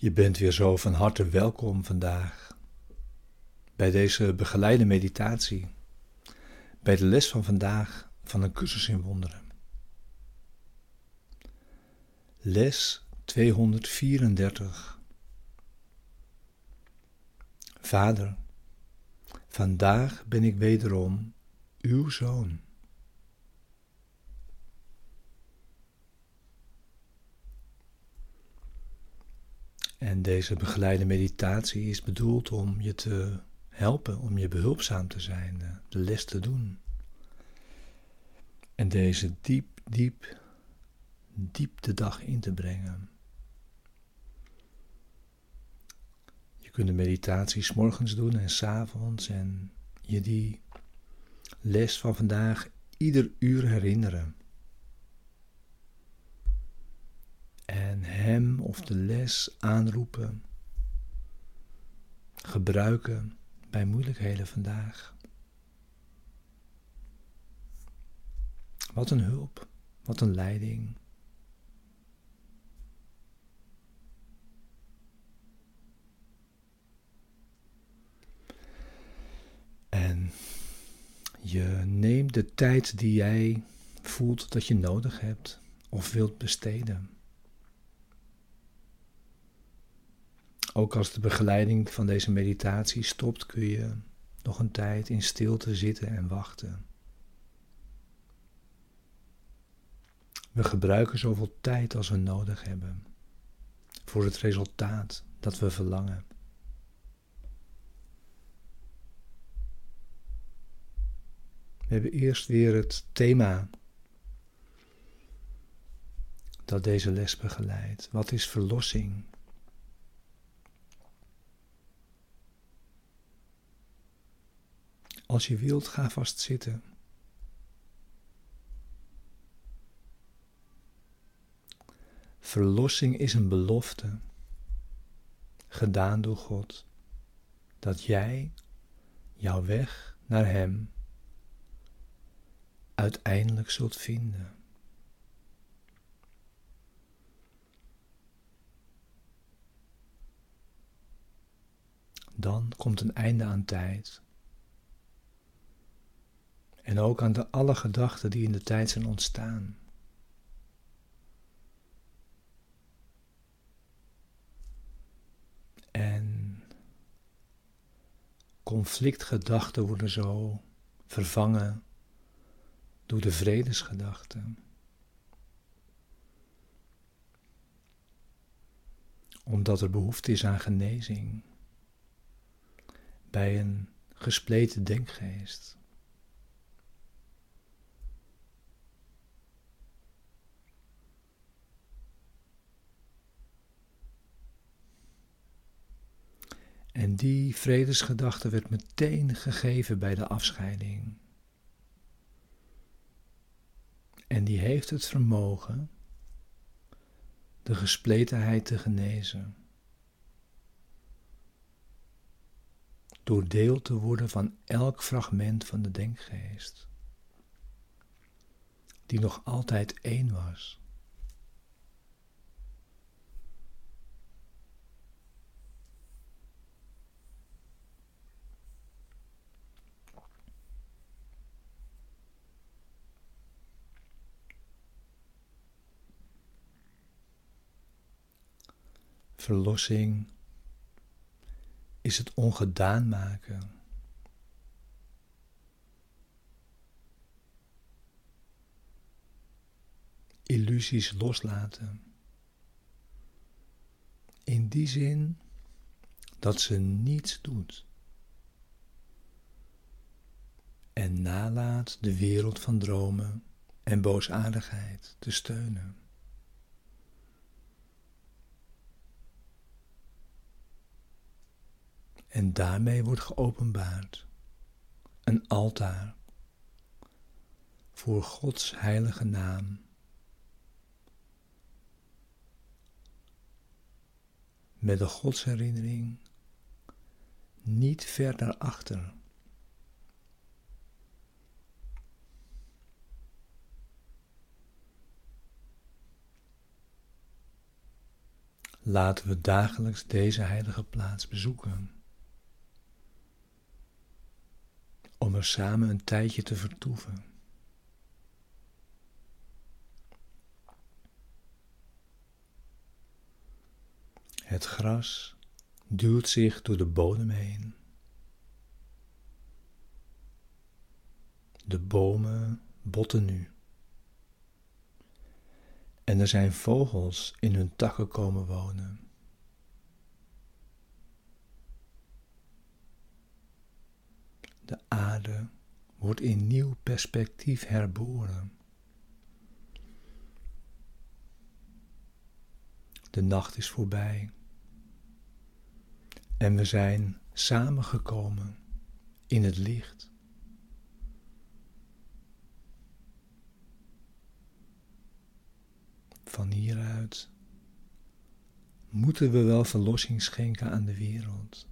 Je bent weer zo van harte welkom vandaag bij deze begeleide meditatie, bij de les van vandaag van een cursus in wonderen. Les 234. Vader, vandaag ben ik wederom uw zoon. En deze begeleide meditatie is bedoeld om je te helpen, om je behulpzaam te zijn, eh, de les te doen. En deze diep, diep, diep de dag in te brengen. Je kunt de meditatie s morgens doen en s avonds en je die les van vandaag ieder uur herinneren. En hem of de les aanroepen, gebruiken bij moeilijkheden vandaag. Wat een hulp, wat een leiding. En je neemt de tijd die jij voelt dat je nodig hebt of wilt besteden. Ook als de begeleiding van deze meditatie stopt, kun je nog een tijd in stilte zitten en wachten. We gebruiken zoveel tijd als we nodig hebben voor het resultaat dat we verlangen. We hebben eerst weer het thema dat deze les begeleidt. Wat is verlossing? Als je wilt, ga vast zitten. Verlossing is een belofte, gedaan door God, dat jij jouw weg naar Hem uiteindelijk zult vinden. Dan komt een einde aan tijd en ook aan de alle gedachten die in de tijd zijn ontstaan. En conflictgedachten worden zo vervangen door de vredesgedachten. Omdat er behoefte is aan genezing bij een gespleten denkgeest. En die vredesgedachte werd meteen gegeven bij de afscheiding. En die heeft het vermogen de gespletenheid te genezen. Door deel te worden van elk fragment van de denkgeest, die nog altijd één was. Verlossing is het ongedaan maken. Illusies loslaten. In die zin dat ze niets doet. En nalaat de wereld van dromen en boosaardigheid te steunen. En daarmee wordt geopenbaard een altaar voor Gods heilige naam. Met de godsherinnering niet ver daarachter. Laten we dagelijks deze heilige plaats bezoeken. Om er samen een tijdje te vertoeven. Het gras duwt zich door de bodem heen. De bomen botten nu. En er zijn vogels in hun takken komen wonen. De aarde wordt in nieuw perspectief herboren. De nacht is voorbij. En we zijn samengekomen in het licht. Van hieruit moeten we wel verlossing schenken aan de wereld.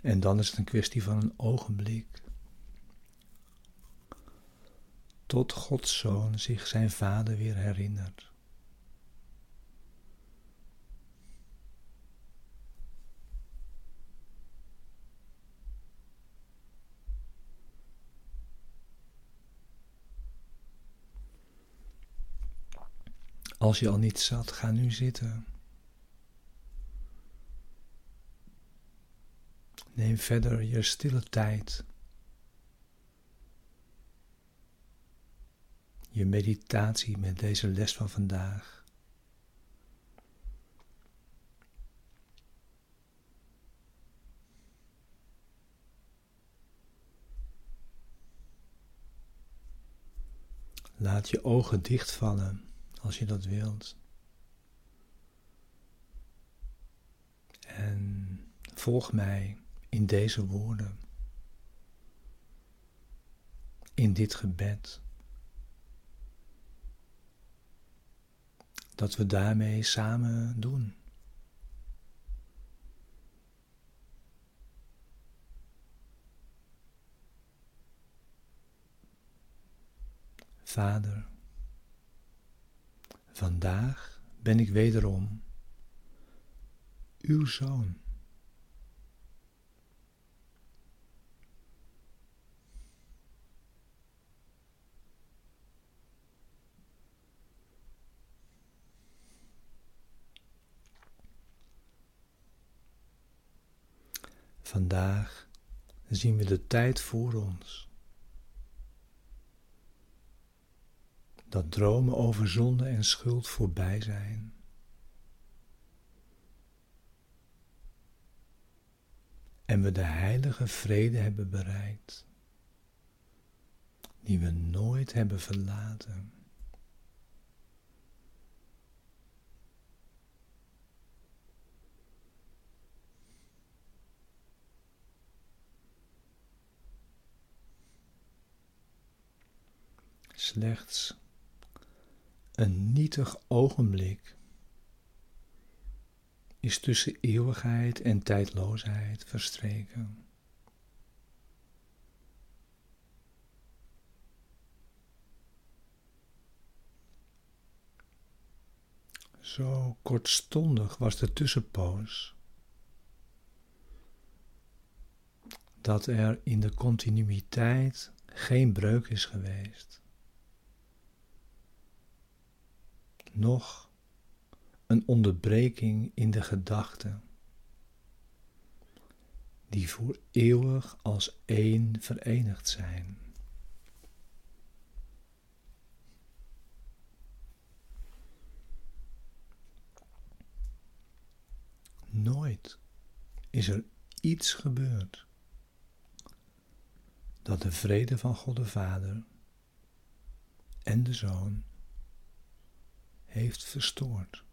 En dan is het een kwestie van een ogenblik. Tot Gods Zoon zich zijn Vader weer herinnert. Als je al niet zat, ga nu zitten. Neem verder je stille tijd. Je meditatie met deze les van vandaag. Laat je ogen dichtvallen als je dat wilt. En volg mij in deze woorden, in dit gebed, dat we daarmee samen doen. Vader, vandaag ben ik wederom uw zoon. Vandaag zien we de tijd voor ons. Dat dromen over zonde en schuld voorbij zijn. En we de heilige vrede hebben bereikt, die we nooit hebben verlaten. Slechts een nietig ogenblik is tussen eeuwigheid en tijdloosheid verstreken. Zo kortstondig was de tussenpoos dat er in de continuïteit geen breuk is geweest. Nog een onderbreking in de gedachten, die voor eeuwig als één verenigd zijn. Nooit is er iets gebeurd dat de vrede van God de Vader en de Zoon heeft verstoord.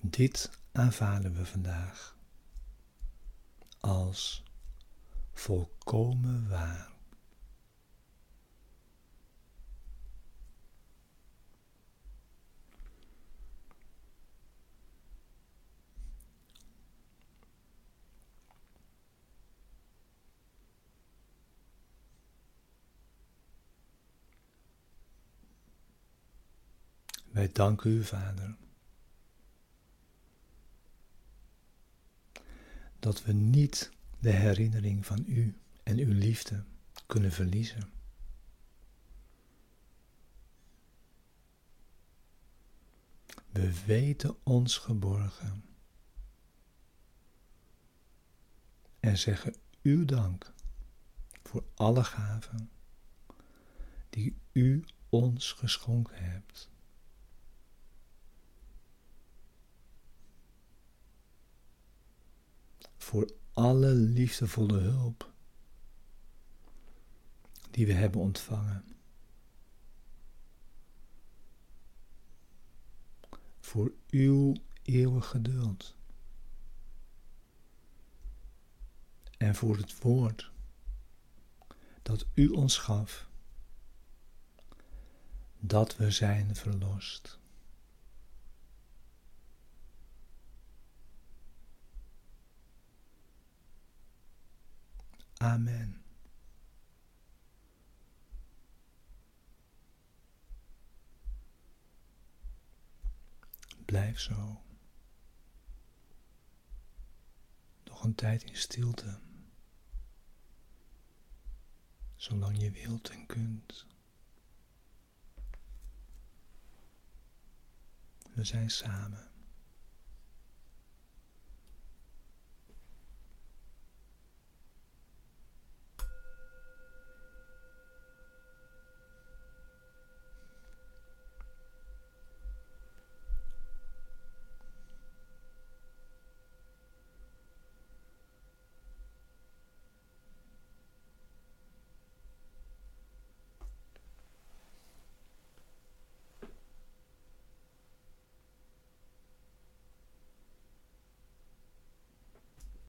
Dit aanvaarden we vandaag als volkomen waar. Wij danken u, Vader, dat we niet de herinnering van u en uw liefde kunnen verliezen. We weten ons geborgen en zeggen uw dank voor alle gaven die u ons geschonken hebt. Voor alle liefdevolle hulp die we hebben ontvangen. Voor uw eeuwig geduld. En voor het woord dat u ons gaf, dat we zijn verlost. Amen. Blijf zo. Nog een tijd in stilte. Zolang je wilt en kunt. We zijn samen.